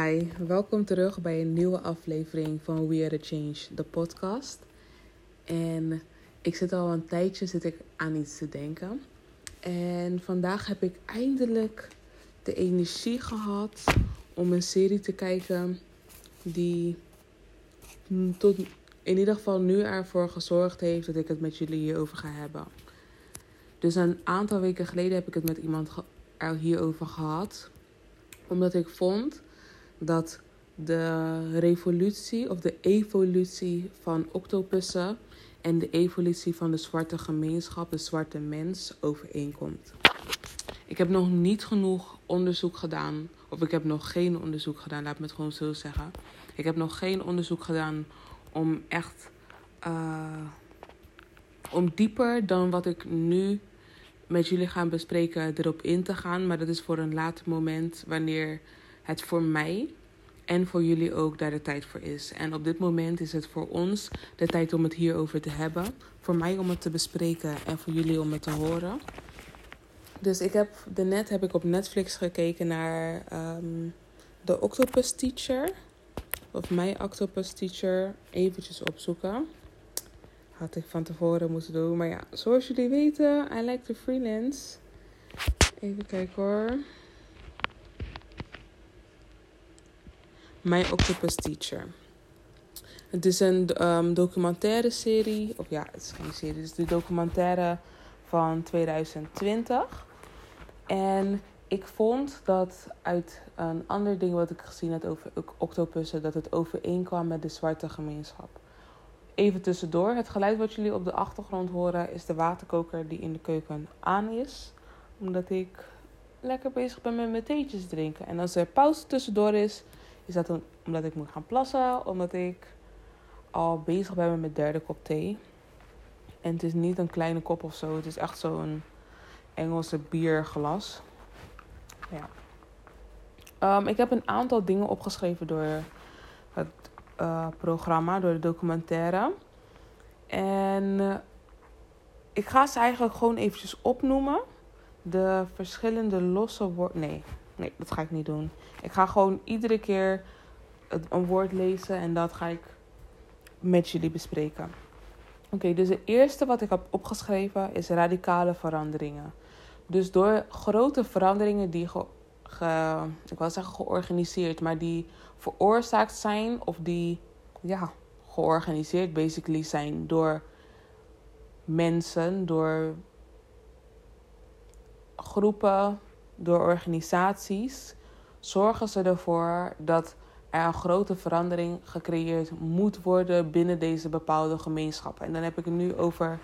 Hi, welkom terug bij een nieuwe aflevering van We Are The Change, de podcast. En ik zit al een tijdje zit ik aan iets te denken. En vandaag heb ik eindelijk de energie gehad om een serie te kijken die tot in ieder geval nu ervoor gezorgd heeft dat ik het met jullie hierover ga hebben. Dus een aantal weken geleden heb ik het met iemand er hierover gehad. Omdat ik vond dat de revolutie of de evolutie van octopussen en de evolutie van de zwarte gemeenschap, de zwarte mens, overeenkomt. Ik heb nog niet genoeg onderzoek gedaan, of ik heb nog geen onderzoek gedaan, laat me het gewoon zo zeggen. Ik heb nog geen onderzoek gedaan om echt, uh, om dieper dan wat ik nu met jullie ga bespreken erop in te gaan. Maar dat is voor een later moment wanneer het voor mij en voor jullie ook daar de tijd voor is. En op dit moment is het voor ons de tijd om het hierover te hebben. Voor mij om het te bespreken en voor jullie om het te horen. Dus ik heb net heb ik op Netflix gekeken naar um, The Octopus Teacher. Of My Octopus Teacher. Eventjes opzoeken. Had ik van tevoren moeten doen. Maar ja, zoals jullie weten, I like to freelance. Even kijken hoor. My Octopus Teacher. Het is een um, documentaire serie, of ja, het is geen serie, het is de documentaire van 2020. En ik vond dat uit een ander ding wat ik gezien had over octopussen, dat het overeenkwam met de zwarte gemeenschap. Even tussendoor, het geluid wat jullie op de achtergrond horen is de waterkoker die in de keuken aan is. Omdat ik lekker bezig ben met mijn theetjes drinken. En als er pauze tussendoor is, is dat omdat ik moet gaan plassen, omdat ik al bezig ben met mijn derde kop thee. En het is niet een kleine kop of zo, het is echt zo'n Engelse bierglas. Ja. Um, ik heb een aantal dingen opgeschreven door het uh, programma, door de documentaire. En uh, ik ga ze eigenlijk gewoon eventjes opnoemen. De verschillende losse woorden. Nee, nee, dat ga ik niet doen. Ik ga gewoon iedere keer een woord lezen en dat ga ik met jullie bespreken. Oké, dus het eerste wat ik heb opgeschreven is radicale veranderingen. Dus door grote veranderingen die ge, ik wil zeggen georganiseerd, maar die veroorzaakt zijn of die ja, georganiseerd basically zijn door mensen, door groepen, door organisaties, zorgen ze ervoor dat er een grote verandering gecreëerd moet worden binnen deze bepaalde gemeenschappen. En dan heb ik het nu over,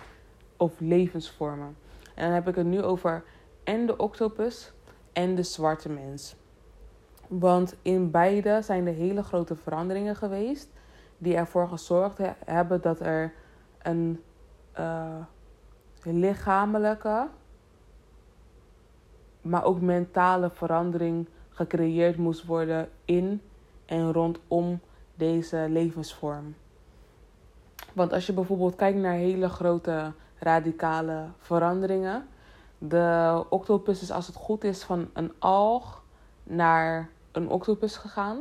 over levensvormen. En dan heb ik het nu over en de octopus en de zwarte mens. Want in beide zijn er hele grote veranderingen geweest die ervoor gezorgd hebben dat er een uh, lichamelijke, maar ook mentale verandering gecreëerd moest worden in en rondom deze levensvorm. Want als je bijvoorbeeld kijkt naar hele grote radicale veranderingen, de octopus is als het goed is van een alg naar een octopus gegaan.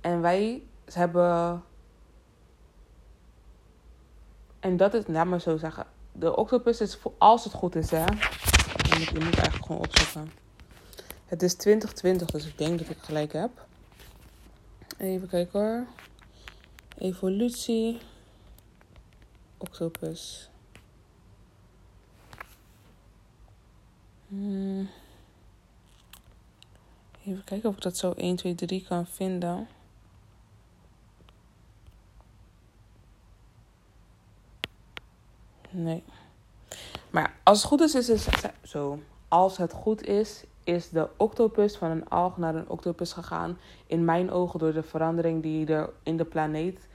En wij hebben. En dat is, laat maar zo zeggen. De octopus is, als het goed is, hè. Je moet eigenlijk gewoon opzoeken. Het is 2020, dus ik denk dat ik gelijk heb. Even kijken hoor. Evolutie. Octopus. Hmm. Even kijken of ik dat zo 1, 2, 3 kan vinden. Nee. Maar als het goed is, is het zo. Als het goed is, is de octopus van een alg naar een octopus gegaan. In mijn ogen door de verandering die er in de planeet,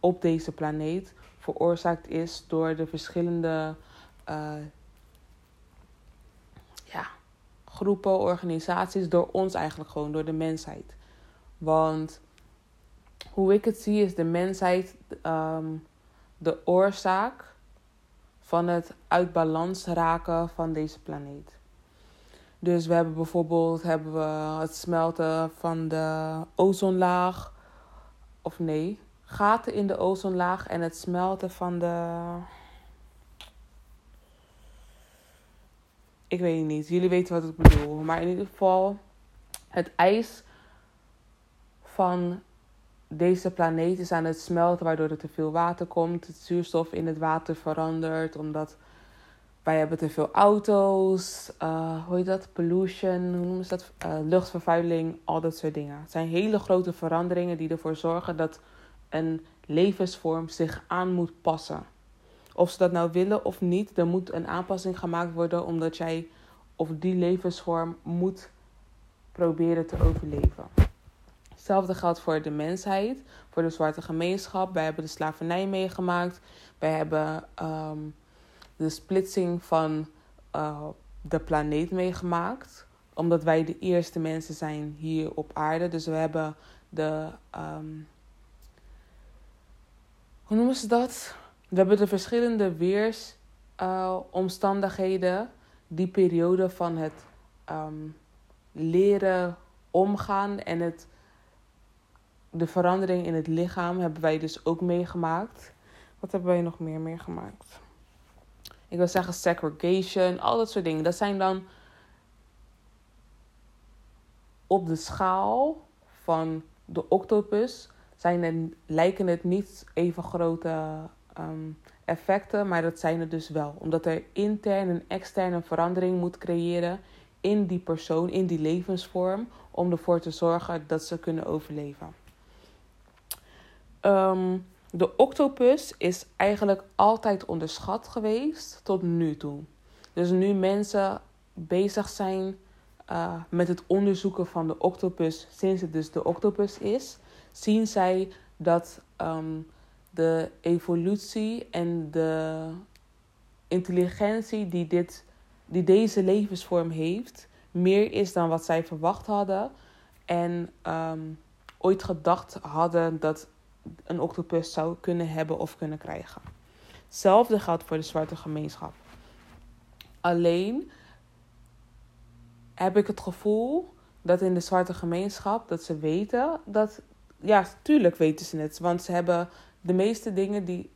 op deze planeet, veroorzaakt is door de verschillende uh, ja, groepen, organisaties, door ons eigenlijk gewoon, door de mensheid. Want hoe ik het zie, is de mensheid um, de oorzaak van het uit balans raken van deze planeet. Dus we hebben bijvoorbeeld hebben we het smelten van de ozonlaag. Of nee, gaten in de ozonlaag en het smelten van de. Ik weet niet. Jullie weten wat ik bedoel. Maar in ieder geval, het ijs van deze planeet is aan het smelten, waardoor er te veel water komt. Het zuurstof in het water verandert, omdat wij hebben te veel auto's. Uh, hoe heet dat? Pollution, hoe noemen ze dat? Uh, luchtvervuiling, al dat soort dingen. Het zijn hele grote veranderingen die ervoor zorgen dat een levensvorm zich aan moet passen. Of ze dat nou willen of niet, er moet een aanpassing gemaakt worden omdat jij of die levensvorm moet proberen te overleven. Hetzelfde geldt voor de mensheid, voor de zwarte gemeenschap. Wij hebben de slavernij meegemaakt. Wij hebben ehm, de splitsing van uh, de planeet meegemaakt. Omdat wij de eerste mensen zijn hier op aarde. Dus we hebben de. Um, hoe noemen ze dat? We hebben de verschillende weersomstandigheden. Die periode van het um, leren omgaan en het de verandering in het lichaam hebben wij dus ook meegemaakt. Wat hebben wij nog meer meegemaakt? Ik wil zeggen segregation, al dat soort dingen. Dat zijn dan op de schaal van de octopus zijn er, lijken het niet even grote um, effecten, maar dat zijn er dus wel. Omdat er intern en externe verandering moet creëren in die persoon, in die levensvorm, om ervoor te zorgen dat ze kunnen overleven. Um, de octopus is eigenlijk altijd onderschat geweest tot nu toe. Dus nu mensen bezig zijn uh, met het onderzoeken van de octopus, sinds het dus de octopus is, zien zij dat um, de evolutie en de intelligentie die, dit, die deze levensvorm heeft, meer is dan wat zij verwacht hadden. En um, ooit gedacht hadden dat een octopus zou kunnen hebben of kunnen krijgen. Hetzelfde geldt voor de zwarte gemeenschap. Alleen heb ik het gevoel dat in de zwarte gemeenschap dat ze weten dat ja, tuurlijk weten ze het, want ze hebben de meeste dingen die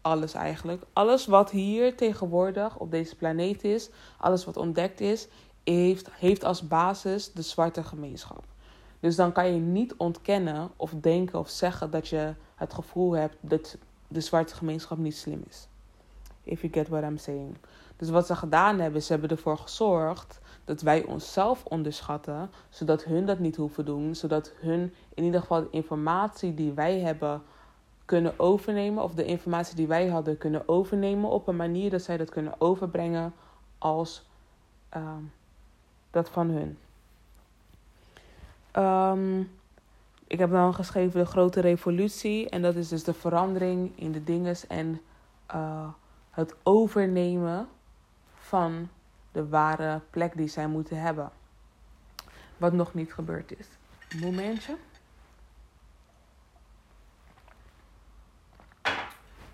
alles eigenlijk, alles wat hier tegenwoordig op deze planeet is, alles wat ontdekt is, heeft, heeft als basis de zwarte gemeenschap. Dus dan kan je niet ontkennen of denken of zeggen dat je het gevoel hebt dat de zwarte gemeenschap niet slim is. If you get what I'm saying. Dus wat ze gedaan hebben, ze hebben ervoor gezorgd dat wij onszelf onderschatten, zodat hun dat niet hoeven doen, zodat hun in ieder geval de informatie die wij hebben kunnen overnemen, of de informatie die wij hadden kunnen overnemen op een manier dat zij dat kunnen overbrengen als uh, dat van hun. Um, ik heb dan geschreven de grote revolutie. En dat is dus de verandering in de dingen en uh, het overnemen van de ware plek die zij moeten hebben. Wat nog niet gebeurd is. momentje.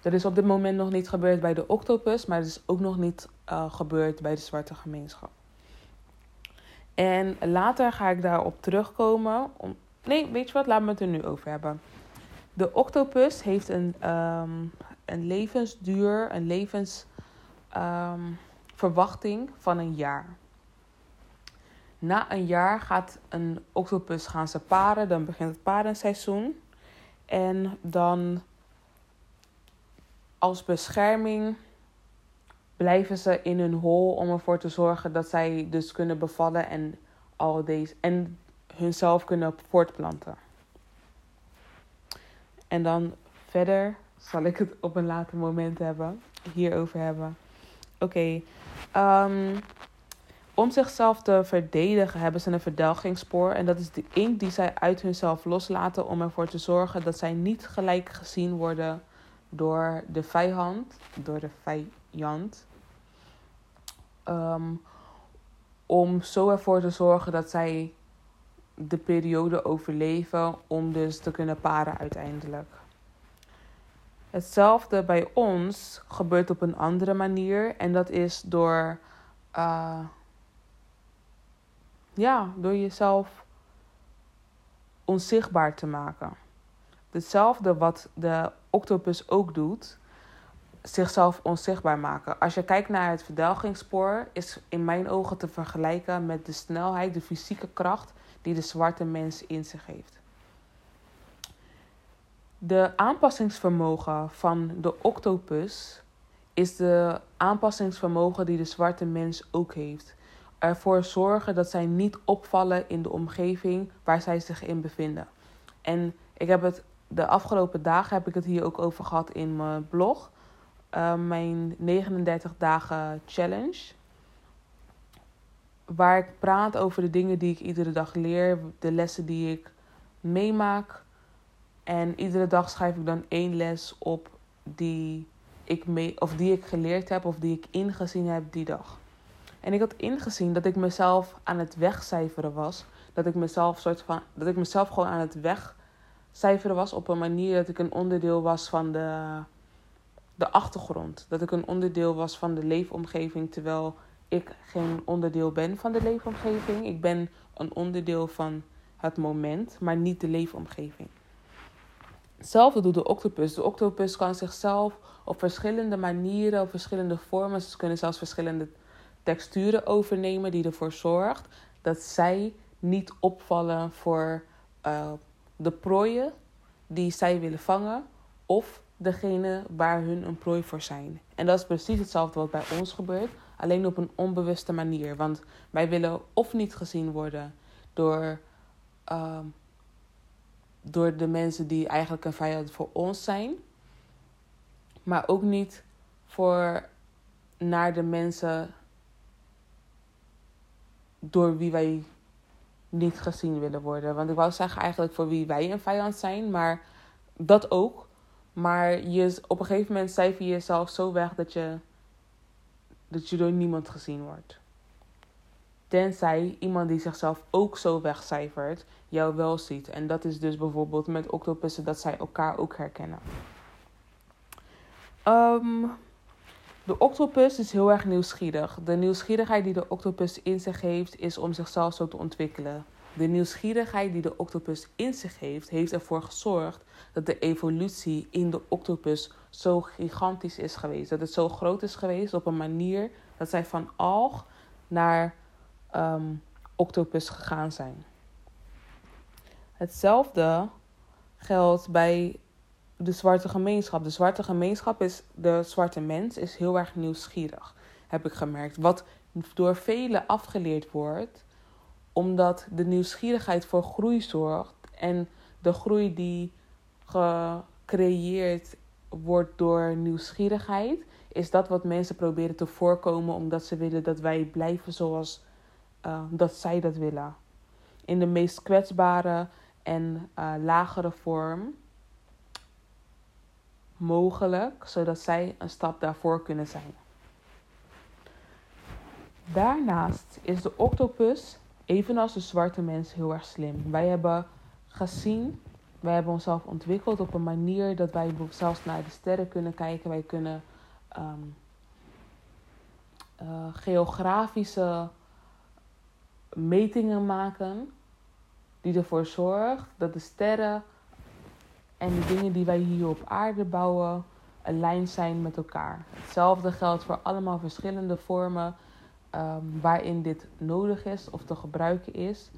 Dat is op dit moment nog niet gebeurd bij de octopus, maar het is ook nog niet uh, gebeurd bij de zwarte gemeenschap. En later ga ik daarop terugkomen. Om... Nee, weet je wat? Laat me het er nu over hebben. De octopus heeft een, um, een levensduur, een levensverwachting um, van een jaar. Na een jaar gaat een octopus gaan ze paren. Dan begint het parenseizoen. En dan als bescherming blijven ze in hun hol om ervoor te zorgen dat zij dus kunnen bevallen en al deze en hunzelf kunnen voortplanten. En dan verder zal ik het op een later moment hebben, hierover hebben. Oké, um, om zichzelf te verdedigen hebben ze een verdelgingsspoor. En dat is de inkt die zij uit hunzelf loslaten om ervoor te zorgen dat zij niet gelijk gezien worden door de vijand, door de vijand. Um, om zo ervoor te zorgen dat zij de periode overleven om dus te kunnen paren uiteindelijk. Hetzelfde bij ons gebeurt op een andere manier en dat is door uh, ja, door jezelf onzichtbaar te maken. Hetzelfde wat de octopus ook doet, zichzelf onzichtbaar maken. Als je kijkt naar het verdelgingsspoor, is in mijn ogen te vergelijken met de snelheid, de fysieke kracht die de zwarte mens in zich heeft. De aanpassingsvermogen van de octopus is de aanpassingsvermogen die de zwarte mens ook heeft. Ervoor zorgen dat zij niet opvallen in de omgeving waar zij zich in bevinden. En ik heb het de afgelopen dagen heb ik het hier ook over gehad in mijn blog. Uh, mijn 39 dagen challenge. Waar ik praat over de dingen die ik iedere dag leer, de lessen die ik meemaak. En iedere dag schrijf ik dan één les op die ik, mee, of die ik geleerd heb of die ik ingezien heb die dag. En ik had ingezien dat ik mezelf aan het wegcijferen was. Dat ik mezelf, soort van, dat ik mezelf gewoon aan het wegcijferen was op een manier dat ik een onderdeel was van de, de achtergrond. Dat ik een onderdeel was van de leefomgeving, terwijl ik geen onderdeel ben van de leefomgeving. Ik ben een onderdeel van het moment, maar niet de leefomgeving. Hetzelfde doet de octopus. De octopus kan zichzelf op verschillende manieren, op verschillende vormen, ze kunnen zelfs verschillende texturen overnemen, die ervoor zorgt dat zij niet opvallen voor uh, de prooien die zij willen vangen of degene waar hun een prooi voor zijn. En dat is precies hetzelfde wat bij ons gebeurt, alleen op een onbewuste manier. Want wij willen of niet gezien worden door, uh, door de mensen die eigenlijk een vijand voor ons zijn, maar ook niet voor naar de mensen door wie wij niet gezien willen worden. Want ik wou zeggen eigenlijk voor wie wij een vijand zijn, maar dat ook. Maar je, op een gegeven moment cijfer je jezelf zo weg dat je, dat je door niemand gezien wordt. Tenzij iemand die zichzelf ook zo wegcijfert, jou wel ziet. En dat is dus bijvoorbeeld met octopussen dat zij elkaar ook herkennen. Um, de octopus is heel erg nieuwsgierig. De nieuwsgierigheid die de octopus in zich heeft, is om zichzelf zo te ontwikkelen. De nieuwsgierigheid die de octopus in zich heeft, heeft ervoor gezorgd dat de evolutie in de octopus zo gigantisch is geweest. Dat het zo groot is geweest op een manier dat zij van alg naar um, octopus gegaan zijn. Hetzelfde geldt bij de zwarte gemeenschap. De zwarte gemeenschap is, de zwarte mens is heel erg nieuwsgierig, heb ik gemerkt. Wat door velen afgeleerd wordt, omdat de nieuwsgierigheid voor groei zorgt. En de groei die gecreëerd wordt door nieuwsgierigheid, is dat wat mensen proberen te voorkomen, omdat ze willen dat wij blijven zoals uh, dat zij dat willen. In de meest kwetsbare en uh, lagere vorm mogelijk, zodat zij een stap daarvoor kunnen zijn. Daarnaast is de octopus, evenals de zwarte mens, heel erg slim. Wij hebben gezien, wij hebben onszelf ontwikkeld op een manier dat wij zelfs naar de sterren kunnen kijken. Wij kunnen um, uh, geografische metingen maken, die ervoor zorgt dat de sterren en de dingen die wij hier op aarde bouwen lijn zijn met elkaar. Hetzelfde geldt voor allemaal verschillende vormen um, waarin dit nodig is of te gebruiken is.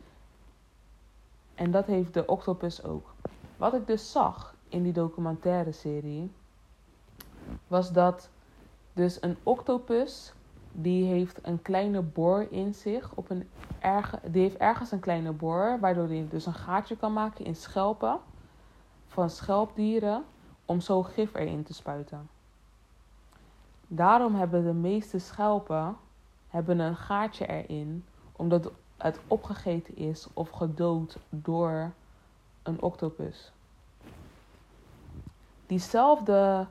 En dat heeft de octopus ook. Wat ik dus zag in die documentaire serie was dat dus een octopus die heeft een kleine boor in zich op een erge, die heeft ergens een kleine boor waardoor hij dus een gaatje kan maken in schelpen van schelpdieren om zo gif erin te spuiten. Daarom hebben de meeste schelpen hebben een gaatje erin, omdat het opgegeten is of gedood door een octopus. Diezelfde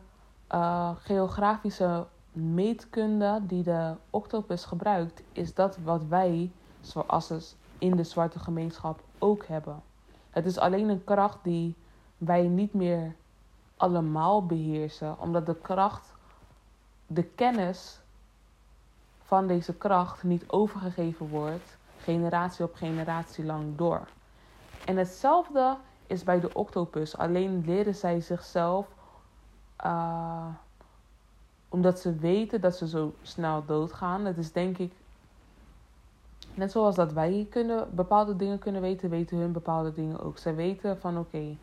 uh, geografische meetkunde die de octopus gebruikt, is dat wat wij, zoals in de zwarte gemeenschap, ook hebben. Het is alleen een kracht die wij niet meer allemaal beheersen, omdat de kracht, de kennis van deze kracht niet overgegeven wordt, generatie op generatie lang door. En hetzelfde is bij de octopus. Alleen leren zij zichzelf, uh, omdat ze weten dat ze zo snel doodgaan. Het is denk ik, net zoals dat wij kunnen, bepaalde dingen kunnen weten, weten hun bepaalde dingen ook. Zij weten van oké,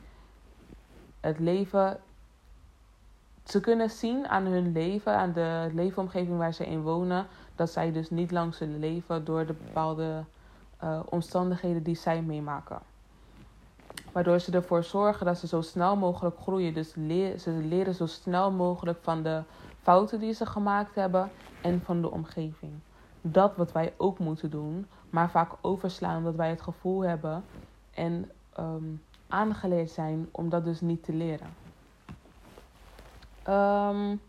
het leven ze kunnen zien aan hun leven, aan de leefomgeving waar ze in wonen, dat zij dus niet lang zullen leven door de bepaalde uh, omstandigheden die zij meemaken. Waardoor ze ervoor zorgen dat ze zo snel mogelijk groeien. Dus ze leren zo snel mogelijk van de fouten die ze gemaakt hebben en van de omgeving. Dat wat wij ook moeten doen, maar vaak overslaan omdat wij het gevoel hebben en um, aangeleerd zijn om dat dus niet te leren. Um,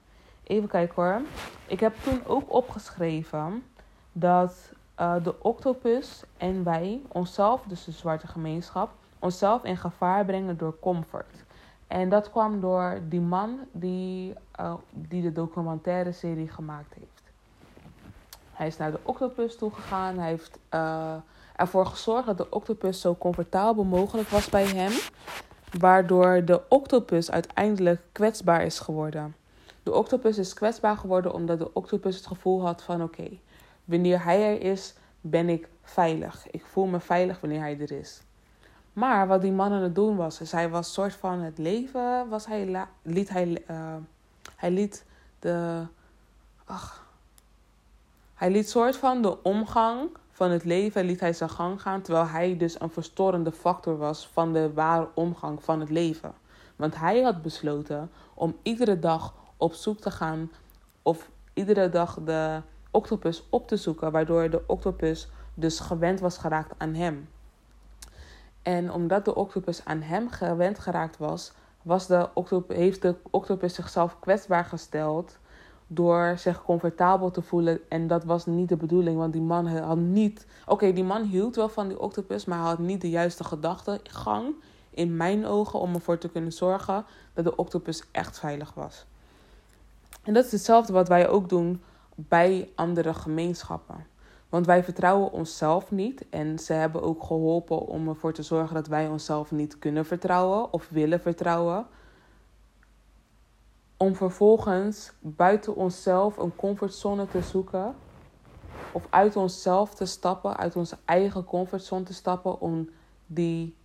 even kijken hoor. Ik heb toen ook opgeschreven dat uh, de octopus en wij onszelf, dus de zwarte gemeenschap, onszelf in gevaar brengen door comfort. En dat kwam door die man die, uh, die de documentaire serie gemaakt heeft. Hij is naar de octopus toegegaan. Hij heeft uh, ervoor gezorgd dat de octopus zo comfortabel mogelijk was bij hem waardoor de octopus uiteindelijk kwetsbaar is geworden. De octopus is kwetsbaar geworden omdat de octopus het gevoel had van oké, wanneer hij er is, ben ik veilig. Ik voel me veilig wanneer hij er is. Maar wat die man aan het doen was, hij was soort van het leven, was hij, liet hij, uh, hij liet de, ach, hij liet soort van de omgang van het leven liet hij zijn gang gaan, terwijl hij dus een verstorende factor was van de ware omgang van het leven. Want hij had besloten om iedere dag op zoek te gaan of iedere dag de octopus op te zoeken, waardoor de octopus dus gewend was geraakt aan hem. En omdat de octopus aan hem gewend geraakt was, was de octopus, heeft de octopus zichzelf kwetsbaar gesteld door zich comfortabel te voelen. En dat was niet de bedoeling, want die man had niet. Oké, die man hield wel van die octopus, maar had niet de juiste gedachtegang in mijn ogen om ervoor te kunnen zorgen dat de octopus echt veilig was. En dat is hetzelfde wat wij ook doen bij andere gemeenschappen. Want wij vertrouwen onszelf niet. En ze hebben ook geholpen om ervoor te zorgen dat wij onszelf niet kunnen vertrouwen of willen vertrouwen om vervolgens buiten onszelf een comfortzone te zoeken. Of uit onszelf te stappen, uit onze eigen comfortzone te stappen om die.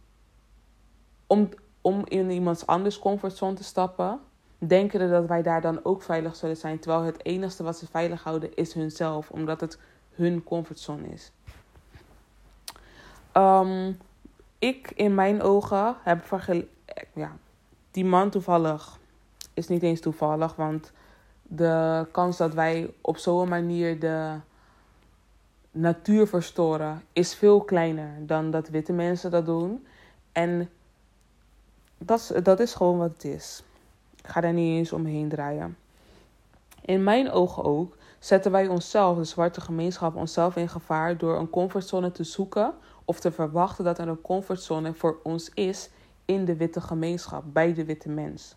Om, om in iemands anders comfortzone te stappen. Denken dat wij daar dan ook veilig zullen zijn. Terwijl het enige wat ze veilig houden is hunzelf. Omdat het hun comfortzone is. Um, ik in mijn ogen heb vergeleken. Ja, die man toevallig is niet eens toevallig, want de kans dat wij op zo'n manier de natuur verstoren is veel kleiner dan dat witte mensen dat doen. En dat is gewoon wat het is. Ga daar niet eens omheen draaien. In mijn ogen ook zetten wij onszelf, de zwarte gemeenschap, onszelf in gevaar door een comfortzone te zoeken of te verwachten dat er een comfortzone voor ons is in de witte gemeenschap, bij de witte mens.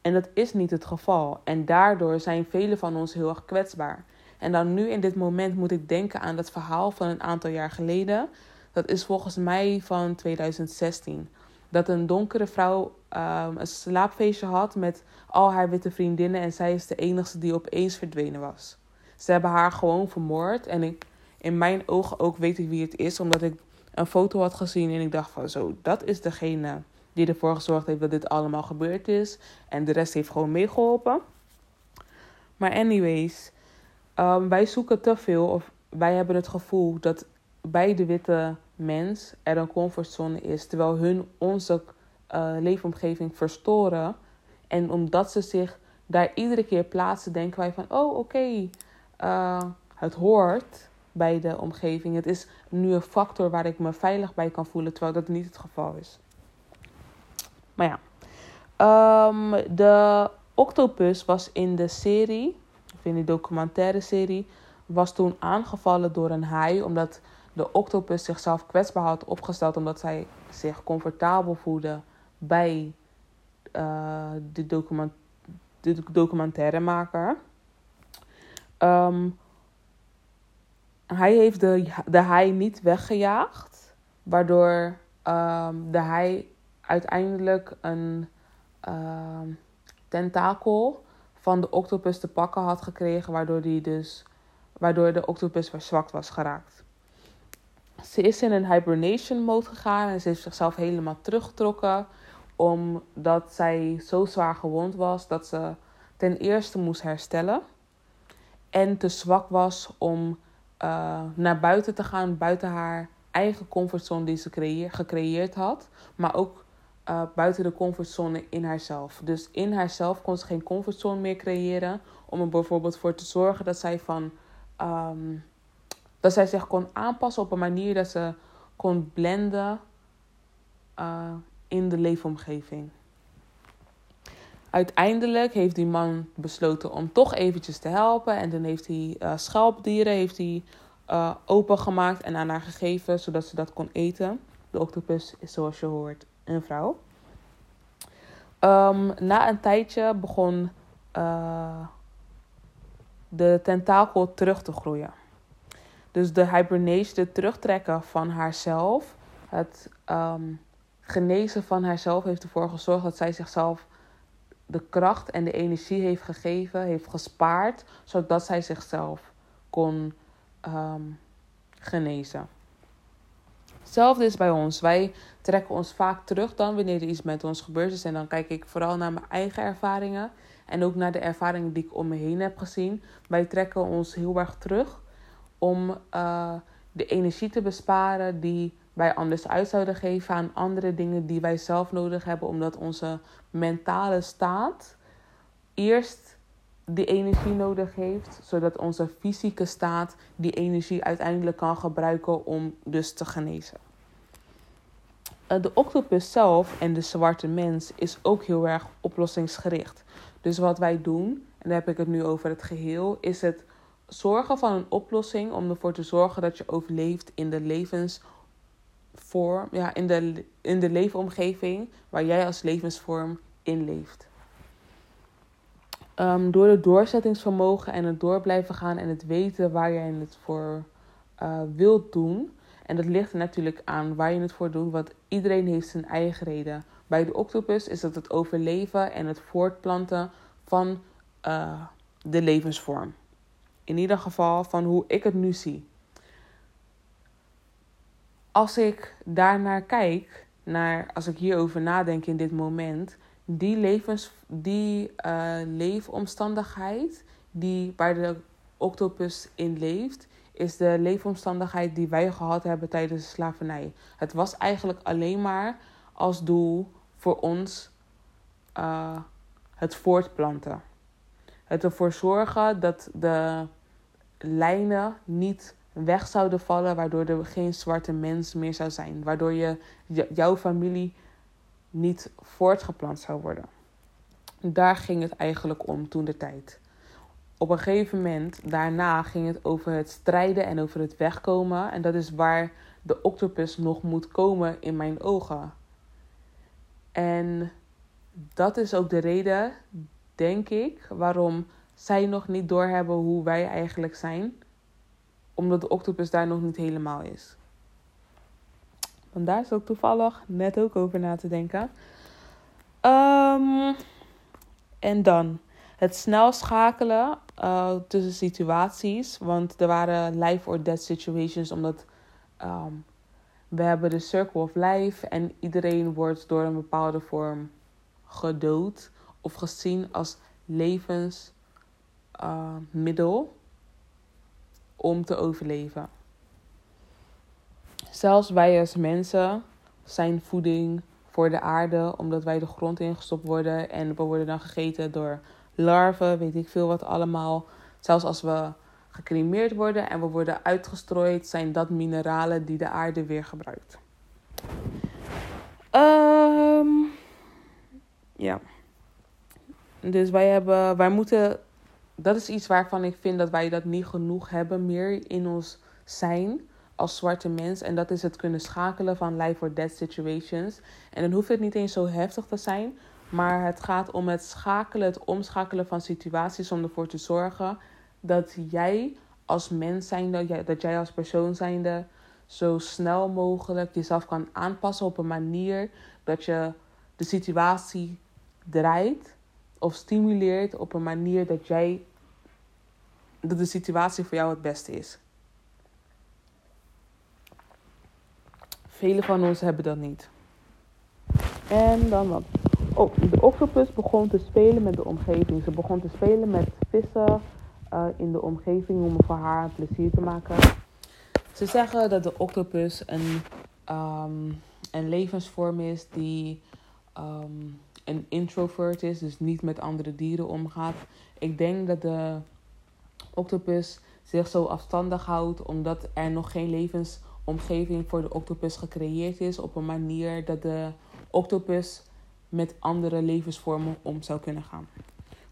En dat is niet het geval. En daardoor zijn velen van ons heel erg kwetsbaar. En dan nu in dit moment moet ik denken aan dat verhaal van een aantal jaar geleden. Dat is volgens mij van 2016. Dat een donkere vrouw um, een slaapfeestje had met al haar witte vriendinnen. En zij is de enige die opeens verdwenen was. Ze hebben haar gewoon vermoord. En in mijn ogen ook weet ik wie het is. Omdat ik een foto had gezien en ik dacht van zo, dat is degene die ervoor gezorgd heeft dat dit allemaal gebeurd is. En de rest heeft gewoon meegeholpen. Maar anyways, um, wij zoeken te veel of wij hebben het gevoel dat bij de witte mens er een comfortzone is. Terwijl hun onze uh, leefomgeving verstoren. En omdat ze zich daar iedere keer plaatsen, denken wij van: oh oké, uh, het hoort bij de omgeving. Het is nu een factor waar ik me veilig bij kan voelen, terwijl dat niet het geval is. Maar ja. Um, de octopus was in de serie, of in die documentaire serie, was toen aangevallen door een haai. Omdat de octopus zichzelf kwetsbaar had opgesteld. Omdat zij zich comfortabel voelde bij uh, de, document, de documentairemaker. Um, hij heeft de, de haai niet weggejaagd, waardoor ehm, de haai uiteindelijk een ehm, tentakel van de octopus te pakken had gekregen, waardoor, die dus, waardoor de octopus verzwakt was geraakt. Ze is in een hibernation mode gegaan en ze heeft zichzelf helemaal teruggetrokken, omdat zij zo zwaar gewond was dat ze ten eerste moest herstellen en te zwak was om uh, naar buiten te gaan, buiten haar eigen comfortzone die ze creëer, gecreëerd had, maar ook uh, buiten de comfortzone in haarzelf. Dus in haarzelf kon ze geen comfortzone meer creëren om er bijvoorbeeld voor te zorgen dat zij van um, dat zij zich kon aanpassen op een manier dat ze kon blenden uh, in de leefomgeving. Uiteindelijk heeft die man besloten om toch eventjes te helpen. En dan heeft hij uh, heeft hij, uh, opengemaakt en aan haar gegeven, zodat ze dat kon eten. De octopus is zoals je hoort een vrouw. Um, na een tijdje begon uh, de tentakel terug te groeien. Dus de hibernation, het terugtrekken van haarzelf, het um, genezen van haarzelf, heeft ervoor gezorgd dat zij zichzelf de kracht en de energie heeft gegeven, heeft gespaard, zodat zij zichzelf kon um, genezen. Hetzelfde is bij ons. Wij trekken ons vaak terug dan wanneer er iets met ons gebeurd is. En dan kijk ik vooral naar mijn eigen ervaringen. En ook naar de ervaringen die ik om me heen heb gezien. Wij trekken ons heel erg terug om uh, de energie te besparen die wij anders uit zouden geven aan andere dingen die wij zelf nodig hebben, omdat onze mentale staat eerst die energie nodig heeft, zodat onze fysieke staat die energie uiteindelijk kan gebruiken om dus te genezen. Eh, de octopus zelf en de zwarte mens is ook heel erg oplossingsgericht. Dus wat wij doen, en dan heb ik het nu over het geheel, is het zorgen van een oplossing om ervoor te zorgen dat je overleeft in de levensvorm, ja, in de, in de leefomgeving waar jij als levensvorm in leeft. Um, door het doorzettingsvermogen en het door blijven gaan en het weten waar jij het voor uh, wilt doen. En dat ligt er natuurlijk aan waar je het voor doet, want iedereen heeft zijn eigen reden. Bij de octopus is het het overleven en het voortplanten van uh, de levensvorm. In ieder geval van hoe ik het nu zie. Als ik daarnaar kijk, naar, als ik hierover nadenk in dit moment, die, levens, die uh, leefomstandigheid die waar de octopus in leeft, is de leefomstandigheid die wij gehad hebben tijdens de slavernij. Het was eigenlijk alleen maar als doel voor ons uh, het voortplanten. Het ervoor zorgen dat de lijnen niet weg zouden vallen, waardoor er geen zwarte mens meer zou zijn. Waardoor je, jouw familie niet voortgeplant zou worden. Daar ging het eigenlijk om toen de tijd. Op een gegeven moment, daarna, ging het over het strijden en over het wegkomen. En dat is waar de octopus nog moet komen in mijn ogen. En dat is ook de reden, denk ik, waarom zij nog niet doorhebben hoe wij eigenlijk zijn. Omdat de octopus daar nog niet helemaal is. Want daar is ook toevallig net ook over na te denken. Um, en dan het snel schakelen uh, tussen situaties. Want er waren life or death situations. Omdat um, we hebben de circle of life. En iedereen wordt door een bepaalde vorm gedood. Of gezien als levensmiddel. Om te overleven. Zelfs wij als mensen zijn voeding voor de aarde, omdat wij de grond ingestopt worden en we worden dan gegeten door larven, weet ik veel wat allemaal. Zelfs als we gecremeerd worden en we worden uitgestrooid, zijn dat mineralen die de aarde weer gebruikt. Um, ja. Dus wij hebben, wij moeten, dat is iets waarvan ik vind dat wij dat niet genoeg hebben meer in ons zijn als zwarte mens. En dat is het kunnen schakelen van life or death situations. En dan hoeft het niet eens zo heftig te zijn. Maar het gaat om het schakelen, het omschakelen van situaties om ervoor te zorgen dat jij als mens zijnde, dat jij als persoon zijnde, zo snel mogelijk jezelf kan aanpassen op een manier dat je de situatie draait of stimuleert op een manier dat jij dat de situatie voor jou het beste is. Velen van ons hebben dat niet. En dan wat? Oh, de octopus begon te spelen met de omgeving. Ze begon te spelen met vissen uh, in de omgeving om voor haar plezier te maken. Ze zeggen dat de octopus een, um, een levensvorm is die um, een introvert is, dus niet met andere dieren omgaat. Ik denk dat de octopus zich zo afstandig houdt omdat er nog geen levensomgeving voor de octopus gecreëerd is op een manier dat de octopus met andere levensvormen om zou kunnen gaan.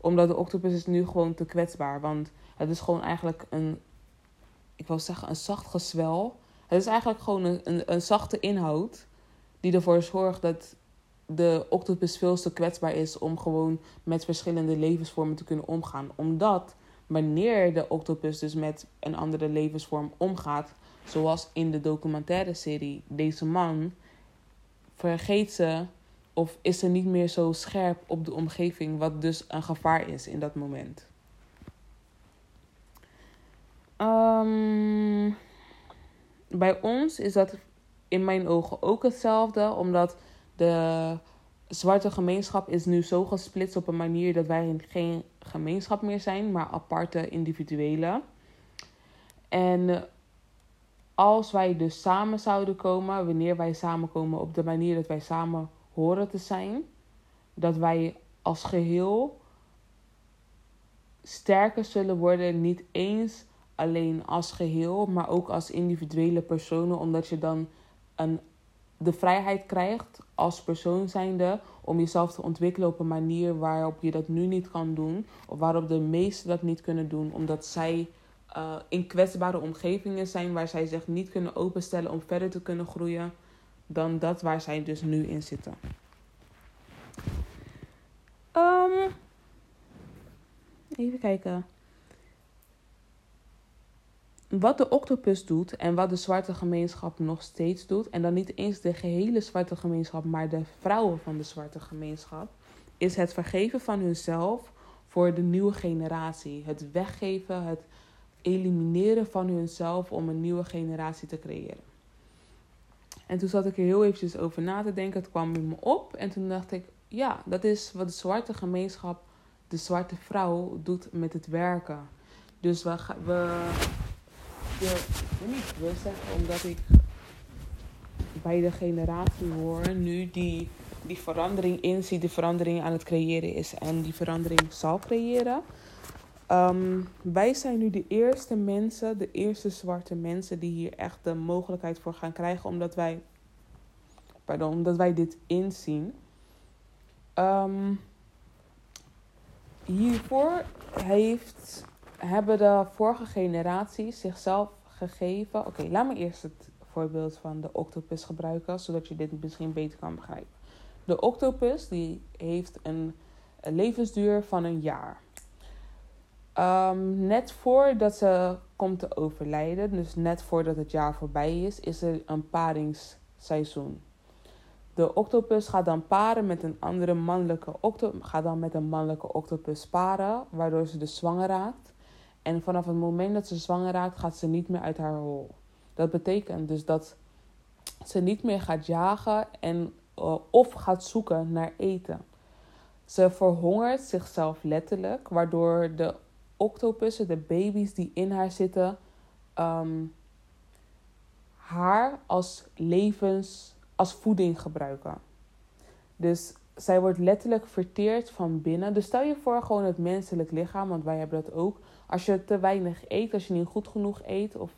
Omdat de octopus is nu gewoon te kwetsbaar, want het is gewoon eigenlijk een, ik wil zeggen, een zacht gezwel. Het is eigenlijk gewoon een, een, een zachte inhoud die ervoor zorgt dat de octopus veel te kwetsbaar is om gewoon met verschillende levensvormen te kunnen omgaan. Omdat wanneer de octopus dus met een andere levensvorm omgaat, zoals in de documentaire serie Deze Man, vergeet ze of is ze niet meer zo scherp op de omgeving, wat dus een gevaar is in dat moment. Um, bij ons is dat in mijn ogen ook hetzelfde, omdat de zwarte gemeenschap is nu zo gesplitst op een manier dat wij geen gemeenschap meer zijn, maar aparte individuele. En als wij dus samen zouden komen, wanneer wij samenkomen op de manier dat wij samen horen te zijn, dat wij als geheel sterker zullen worden, niet eens alleen als geheel, maar ook als individuele personen, omdat je dan een de vrijheid krijgt als persoon zijnde om jezelf te ontwikkelen op een manier waarop je dat nu niet kan doen. Of waarop de meesten dat niet kunnen doen, omdat zij uh, in kwetsbare omgevingen zijn waar zij zich niet kunnen openstellen om verder te kunnen groeien dan dat waar zij dus nu in zitten. Um, even kijken wat de octopus doet en wat de zwarte gemeenschap nog steeds doet, en dan niet eens de gehele zwarte gemeenschap, maar de vrouwen van de zwarte gemeenschap, is het vergeven van hunzelf voor de nieuwe generatie. Het weggeven, het elimineren van hunzelf om een nieuwe generatie te creëren. En toen zat ik er heel eventjes over na te denken. Het kwam in me op. En toen dacht ik, ja, dat is wat de zwarte gemeenschap, de zwarte vrouw, doet met het werken. Dus we, we wil niet wil zeggen omdat ik bij de generatie hoor nu die die verandering inziet, die verandering aan het creëren is en die verandering zal creëren. Ehm, wij zijn nu de eerste mensen, de eerste zwarte mensen die hier echt de mogelijkheid voor gaan krijgen, omdat wij, pardon, omdat wij dit inzien. Um, hiervoor heeft hebben de vorige generaties zichzelf gegeven. Oké, laat me eerst het voorbeeld van de octopus gebruiken, zodat je dit misschien beter kan begrijpen. De octopus die heeft een, levensduur van een jaar. Um, net voordat ze komt te overlijden, dus net voordat het jaar voorbij is, is er een paringsseizoen. De octopus gaat dan paren met een andere mannelijke octopus, gaat dan met een mannelijke octopus paren, waardoor ze dus zwanger raakt. En vanaf het moment dat ze zwanger raakt, gaat ze niet meer uit haar hol. Dat betekent dus dat ze niet meer gaat jagen en, uh, of gaat zoeken naar eten. Ze verhongert zichzelf letterlijk, waardoor de octopussen, de baby's die in haar zitten, um, haar als levens, als voeding gebruiken. Dus zij wordt letterlijk verteerd van binnen. Dus stel je voor gewoon het menselijk lichaam, want wij hebben dat ook. Als je te weinig eet, als je niet goed genoeg eet of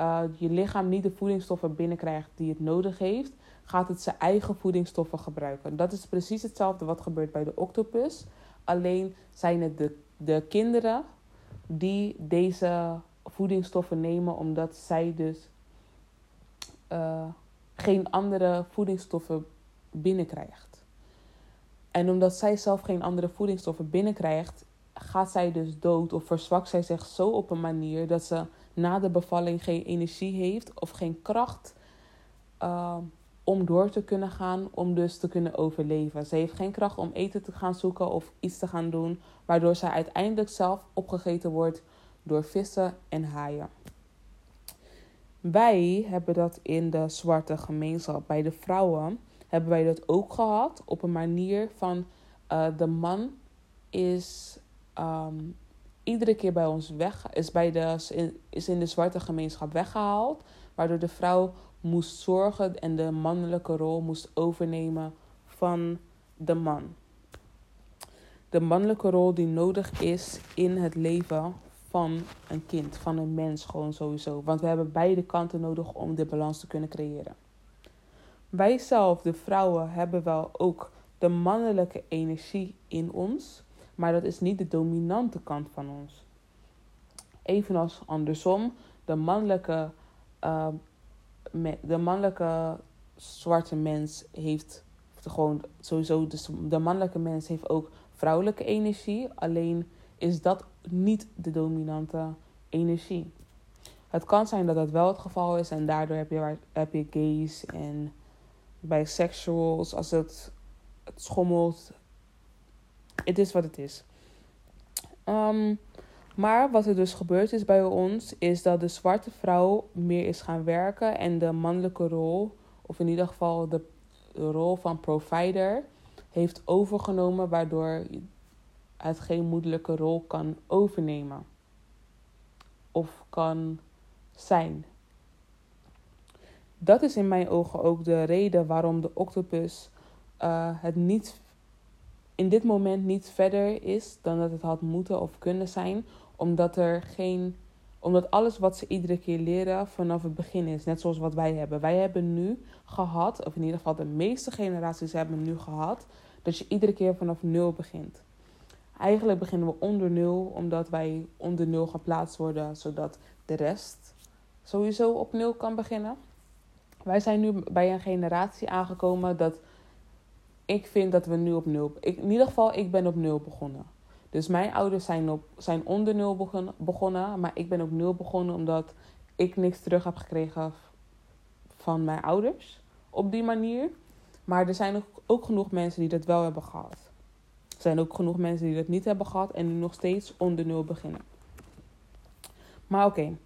uh, je lichaam niet de voedingsstoffen binnenkrijgt die het nodig heeft, gaat het zijn eigen voedingsstoffen gebruiken. Dat is precies hetzelfde wat gebeurt bij de octopus. Alleen zijn het de, de kinderen die deze voedingsstoffen nemen, omdat zij dus uh, geen andere voedingsstoffen binnenkrijgt. En omdat zij zelf geen andere voedingsstoffen binnenkrijgt, gaat zij dus dood of verzwakt zij zich zo op een manier dat ze na de bevalling geen energie heeft of geen kracht uh, om door te kunnen gaan, om dus te kunnen overleven. Ze heeft geen kracht om eten te gaan zoeken of iets te gaan doen, waardoor zij uiteindelijk zelf opgegeten wordt door vissen en haaien. Wij hebben dat in de zwarte gemeenschap. Bij de vrouwen hebben wij dat ook gehad op een manier van uh, de man is um, iedere keer bij ons weg, is, bij de, is in de zwarte gemeenschap weggehaald, waardoor de vrouw moest zorgen en de mannelijke rol moest overnemen van de man. De mannelijke rol die nodig is in het leven van een kind, van een mens gewoon sowieso. Want we hebben beide kanten nodig om de balans te kunnen creëren. Wij zelf, de vrouwen, hebben wel ook de mannelijke energie in ons, maar dat is niet de dominante kant van ons. Evenals andersom, de mannelijke uh, de mannelijke zwarte mens heeft gewoon sowieso, dus de mannelijke mens heeft ook vrouwelijke energie. Alleen is dat niet de dominante energie. Het kan zijn dat dat wel het geval is en daardoor heb je, heb je gays en bisexuals als het schommelt. Het is wat het is. Um, maar wat er dus gebeurd is bij ons, is dat de zwarte vrouw meer is gaan werken en de mannelijke rol, of in ieder geval de rol van provider, heeft overgenomen, waardoor het geen moedelijke rol kan overnemen of kan zijn. Dat is in mijn ogen ook de reden waarom de octopus uh, het niet in dit moment niet verder is dan dat het had moeten of kunnen zijn, omdat er geen. Omdat alles wat ze iedere keer leren vanaf het begin is. Net zoals wat wij hebben. Wij hebben nu gehad, of in ieder geval de meeste generaties hebben nu gehad, dat je iedere keer vanaf nul begint. Eigenlijk beginnen we onder nul, omdat wij onder nul geplaatst worden, zodat de rest sowieso op nul kan beginnen. Wij zijn nu bij een generatie aangekomen dat ik vind dat we nu op nul. Ik, in ieder geval, ik ben op nul begonnen. Dus mijn ouders zijn, op, zijn onder nul begonnen, maar ik ben op nul begonnen omdat ik niks terug heb gekregen van mijn ouders op die manier. Maar er zijn ook, genoeg mensen die dat wel hebben gehad. Er zijn ook genoeg mensen die dat niet hebben gehad en nu nog steeds onder nul beginnen. Maar oké,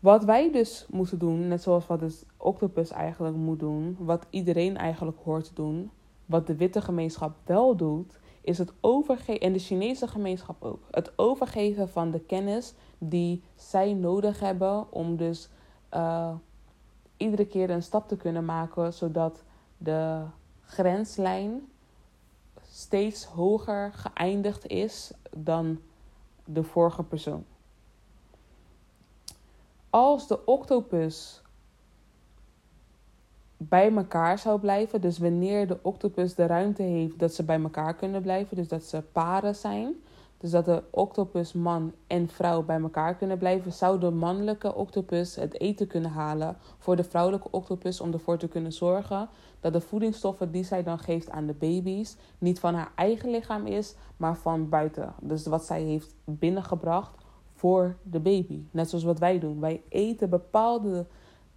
wat wij dus moeten doen, net zoals wat de octopus eigenlijk moet doen, wat iedereen eigenlijk hoort te doen, wat de witte gemeenschap wel doet, is het overgeven, en de Chinese gemeenschap ook, het overgeven van de kennis die zij nodig hebben om dus uh, iedere keer een stap te kunnen maken, zodat de grenslijn steeds hoger geëindigd is dan de vorige persoon. Als de octopus bij elkaar zou blijven. Dus wanneer de octopus de ruimte heeft dat ze bij elkaar kunnen blijven. Dus dat ze paren zijn. Dus dat de octopus man en vrouw bij elkaar kunnen blijven. Zou de mannelijke octopus het eten kunnen halen voor de vrouwelijke octopus. Om ervoor te kunnen zorgen dat de voedingsstoffen die zij dan geeft aan de baby's. Niet van haar eigen lichaam is, maar van buiten. Dus wat zij heeft binnengebracht voor de baby. Net zoals wat wij doen. Wij eten bepaalde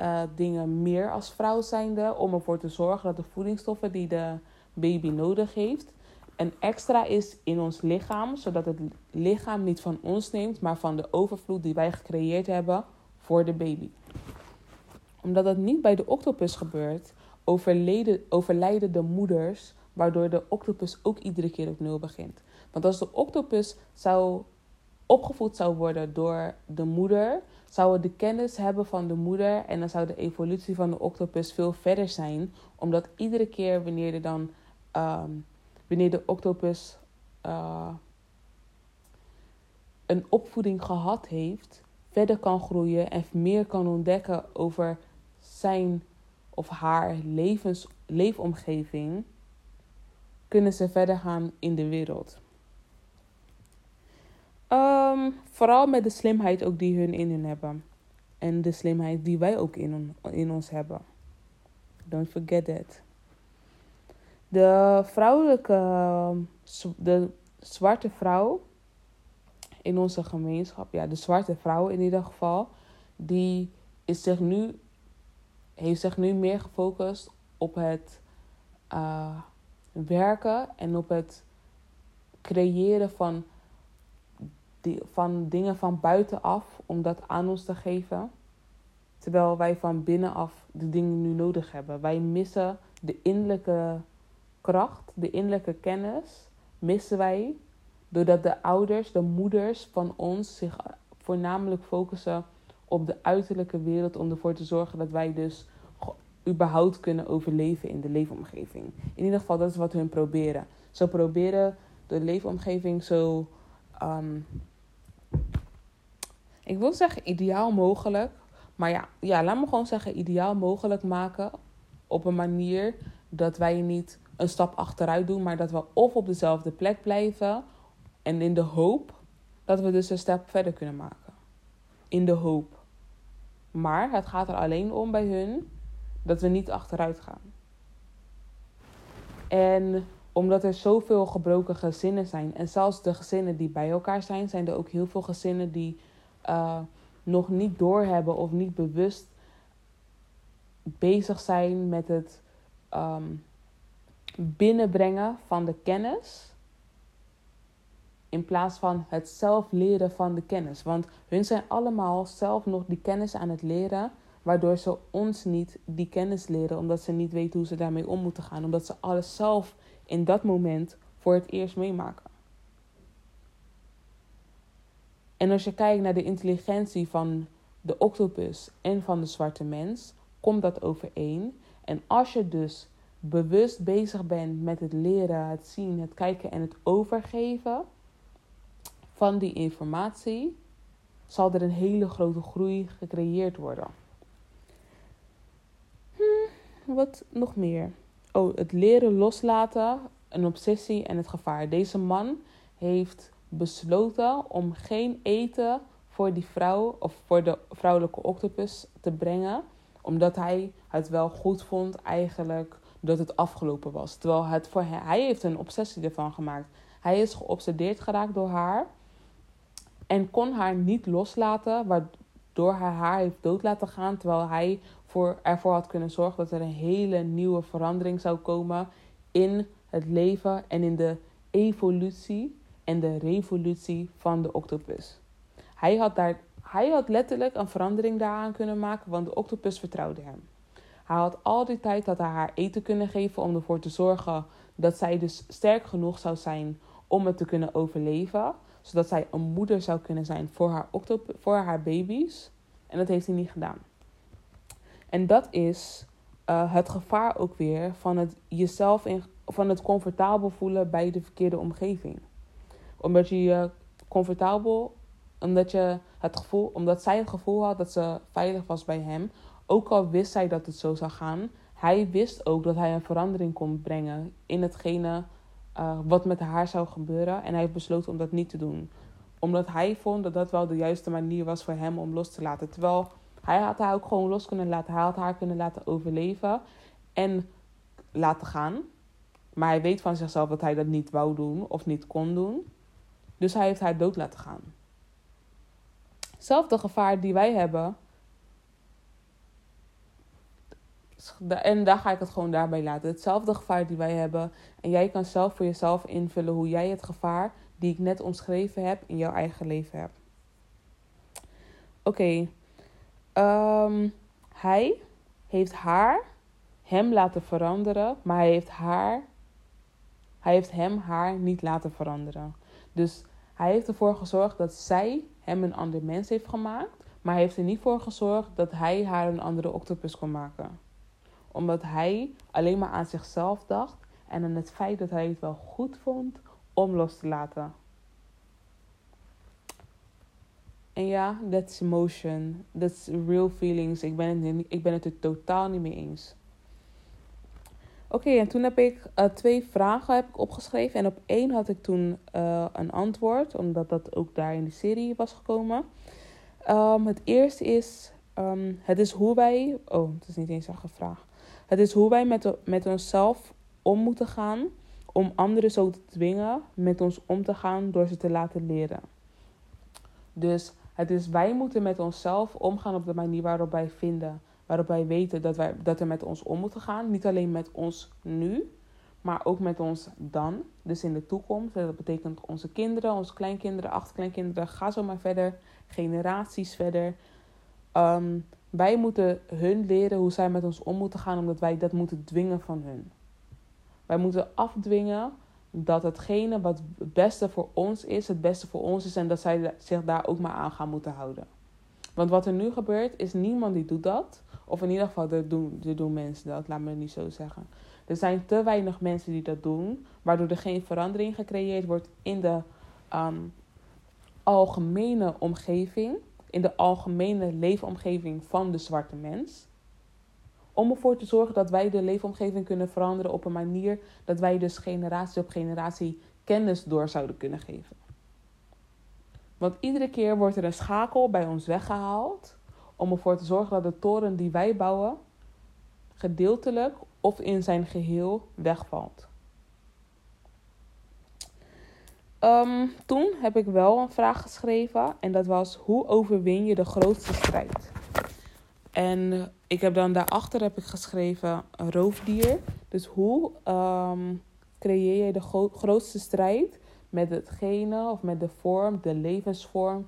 uh, dingen meer als vrouw zijnde. Om ervoor te zorgen dat de voedingsstoffen die de baby nodig heeft. Een extra is in ons lichaam. Zodat het lichaam niet van ons neemt. Maar van de overvloed die wij gecreëerd hebben voor de baby. Omdat dat niet bij de octopus gebeurt. overlijden de moeders. Waardoor de octopus ook iedere keer op nul begint. Want als de octopus zou opgevoed zou worden door de moeder, zou het de kennis hebben van de moeder en dan zou de evolutie van de octopus veel verder zijn, omdat iedere keer wanneer er dan ehm, wanneer de octopus uh, een opvoeding gehad heeft, verder kan groeien en meer kan ontdekken over zijn of haar levens, leefomgeving, kunnen ze verder gaan in de wereld. Um, vooral met de slimheid ook die hun in hun hebben. En de slimheid die wij ook in, in ons hebben. Don't forget that. De vrouwelijke, de zwarte vrouw in onze gemeenschap, ja, de zwarte vrouw in ieder geval, die is zich nu, heeft zich nu meer gefocust op het uh, werken en op het creëren van, van dingen van buitenaf om dat aan ons te geven. Terwijl wij van binnenaf de dingen nu nodig hebben. Wij missen de innerlijke kracht, de innerlijke kennis, missen wij doordat de ouders, de moeders van ons zich voornamelijk focussen op de uiterlijke wereld om ervoor te zorgen dat wij dus überhaupt kunnen overleven in de leefomgeving. In ieder geval, dat is wat hun proberen. Ze proberen de leefomgeving zo, um, ik wil zeggen ideaal mogelijk, maar ja, ja, laat me gewoon zeggen ideaal mogelijk maken op een manier dat wij niet een stap achteruit doen, maar dat we of op dezelfde plek blijven en in de hoop dat we dus een stap verder kunnen maken. In de hoop. Maar het gaat er alleen om bij hun dat we niet achteruit gaan. En omdat er zoveel gebroken gezinnen zijn, en zelfs de gezinnen die bij elkaar zijn, zijn er ook heel veel gezinnen die uh, nog niet doorhebben of niet bewust bezig zijn met het um, binnenbrengen van de kennis. In plaats van het zelf leren van de kennis. Want hun zijn allemaal zelf nog die kennis aan het leren. Waardoor ze ons niet die kennis leren. Omdat ze niet weten hoe ze daarmee om moeten gaan. Omdat ze alles zelf in dat moment voor het eerst meemaken. En als je kijkt naar de intelligentie van de octopus en van de zwarte mens, komt dat overeen. En als je dus bewust bezig bent met het leren, het zien, het kijken en het overgeven van die informatie, zal er een hele grote groei gecreëerd worden. Hm, wat nog meer? Oh, het leren loslaten, een obsessie en het gevaar. Deze man heeft besloten om geen eten voor die vrouw of voor de vrouwelijke octopus te brengen, omdat hij het wel goed vond eigenlijk dat het afgelopen was. Terwijl het voor hij, hij heeft een obsessie ervan gemaakt. Hij is geobsedeerd geraakt door haar en kon haar niet loslaten, waardoor hij haar heeft dood laten gaan, terwijl hij voor, ervoor had kunnen zorgen dat er een hele nieuwe verandering zou komen in het leven en in de evolutie en de revolutie van de octopus. Hij had, daar, hij had letterlijk een verandering daaraan kunnen maken, want de octopus vertrouwde hem. Hij had al die tijd dat hij haar eten kunnen geven om ervoor te zorgen dat zij dus sterk genoeg zou zijn om het te kunnen overleven. Zodat zij een moeder zou kunnen zijn voor haar, voor haar baby's. En dat heeft hij niet gedaan. En dat is uh, het gevaar ook weer van het jezelf in, van het comfortabel voelen bij de verkeerde omgeving. Omdat je je comfortabel, omdat, je het gevoel, omdat zij het gevoel had dat ze veilig was bij hem, ook al wist zij dat het zo zou gaan, hij wist ook dat hij een verandering kon brengen in hetgene uh, wat met haar zou gebeuren. En hij heeft besloten om dat niet te doen. Omdat hij vond dat dat wel de juiste manier was voor hem om los te laten. Terwijl hij had haar ook gewoon los kunnen laten. Hij had haar kunnen laten overleven en laten gaan. Maar hij weet van zichzelf dat hij dat niet wou doen of niet kon doen. Dus hij heeft haar dood laten gaan. Hetzelfde gevaar die wij hebben En daar ga ik het gewoon daarbij laten. Hetzelfde gevaar die wij hebben. En jij kan zelf voor jezelf invullen hoe jij het gevaar die ik net omschreven heb in jouw eigen leven hebt. Oké. Ehm, hij heeft haar hem laten veranderen, maar hij heeft haar. Hij heeft hem haar niet laten veranderen. Dus hij heeft ervoor gezorgd dat zij hem een ander mens heeft gemaakt. Maar hij heeft er niet voor gezorgd dat hij haar een andere octopus kon maken omdat hij alleen maar aan zichzelf dacht en aan het feit dat hij het wel goed vond om los te laten. En ja, that's emotion. That's real feelings. Ik ben het, ik ben het er totaal niet mee eens. Oké, en toen heb ik uh, twee vragen heb ik opgeschreven. En op één had ik toen uh, een antwoord, omdat dat ook daar in de serie was gekomen. Um, het eerste is, um, het is hoe wij... Oh, het is niet eens een vraag. Het is hoe wij met, met onszelf om moeten gaan om anderen zo te dwingen met ons om te gaan door ze te laten leren. Dus het is, wij moeten met onszelf omgaan op de manier waarop wij vinden. Waarop wij weten dat, wij, dat er met ons om moeten gaan. Niet alleen met ons nu, maar ook met ons dan. Dus in de toekomst. Dat betekent onze kinderen, onze kleinkinderen, achterkleinkinderen. Ga zo maar verder. Generaties verder. Um, wij moeten hun leren hoe zij met ons om moeten gaan, omdat wij dat moeten dwingen van hun. Wij moeten afdwingen dat hetgene wat het beste voor ons is, het beste voor ons is en dat zij zich daar ook maar aan gaan moeten houden. Want wat er nu gebeurt, is niemand die doet dat. Of in ieder geval, er doen, er doen mensen dat, laat me het niet zo zeggen. Er zijn te weinig mensen die dat doen, waardoor er geen verandering gecreëerd wordt in de um, algemene omgeving in de algemene leefomgeving van de zwarte mens. Om ervoor te zorgen dat wij de leefomgeving kunnen veranderen op een manier dat wij dus generatie op generatie kennis door zouden kunnen geven. Want iedere keer wordt er een schakel bij ons weggehaald om ervoor te zorgen dat de toren die wij bouwen gedeeltelijk of in zijn geheel wegvalt. Um, toen heb ik wel een vraag geschreven en dat was: hoe overwin je de grootste strijd? En ik heb dan daarachter heb ik geschreven roofdier. Dus hoe um, creëer je de grootste strijd met hetgene of met de vorm, de levensvorm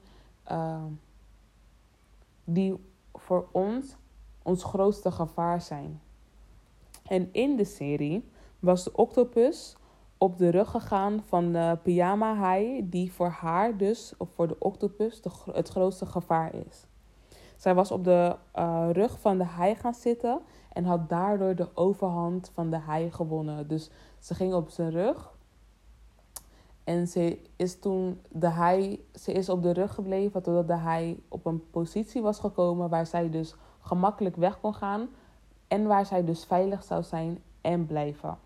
uh, die voor ons ons grootste gevaar zijn? En in de serie was de octopus op de rug gegaan van de pyjama-haai, die voor haar dus, of voor de octopus, de, het grootste gevaar is. Zij was op de uh, rug van de haai gaan zitten en had daardoor de overhand van de haai gewonnen. Dus ze ging op zijn rug en ze is toen de haai, ze is op de rug gebleven totdat de haai op een positie was gekomen waar zij dus gemakkelijk weg kon gaan en waar zij dus veilig zou zijn en blijven.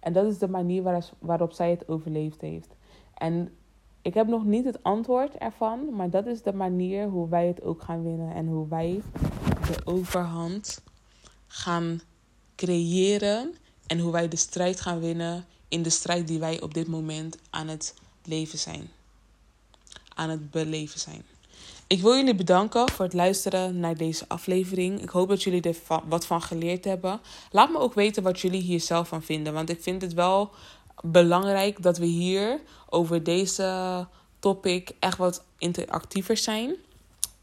En dat is de manier waarop zij het overleefd heeft. En ik heb nog niet het antwoord ervan, maar dat is de manier hoe wij het ook gaan winnen. En hoe wij de overhand gaan creëren. En hoe wij de strijd gaan winnen in de strijd die wij op dit moment aan het leven zijn. Aan het beleven zijn. Ik wil jullie bedanken voor het luisteren naar deze aflevering. Ik hoop dat jullie er wat van geleerd hebben. Laat me ook weten wat jullie hier zelf van vinden. Want ik vind het wel belangrijk dat we hier over deze topic echt wat interactiever zijn.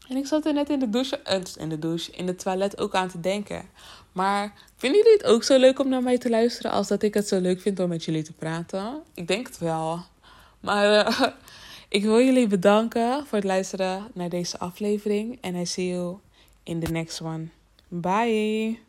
En ik zat er net in de douche, eh, in de douche, in de toilet ook aan te denken. Maar vinden jullie het ook zo leuk om naar mij te luisteren als dat ik het zo leuk vind om met jullie te praten? Ik denk het wel. Maar uh, ik wil jullie bedanken voor het luisteren naar deze aflevering. En I see you in the next one. Bye!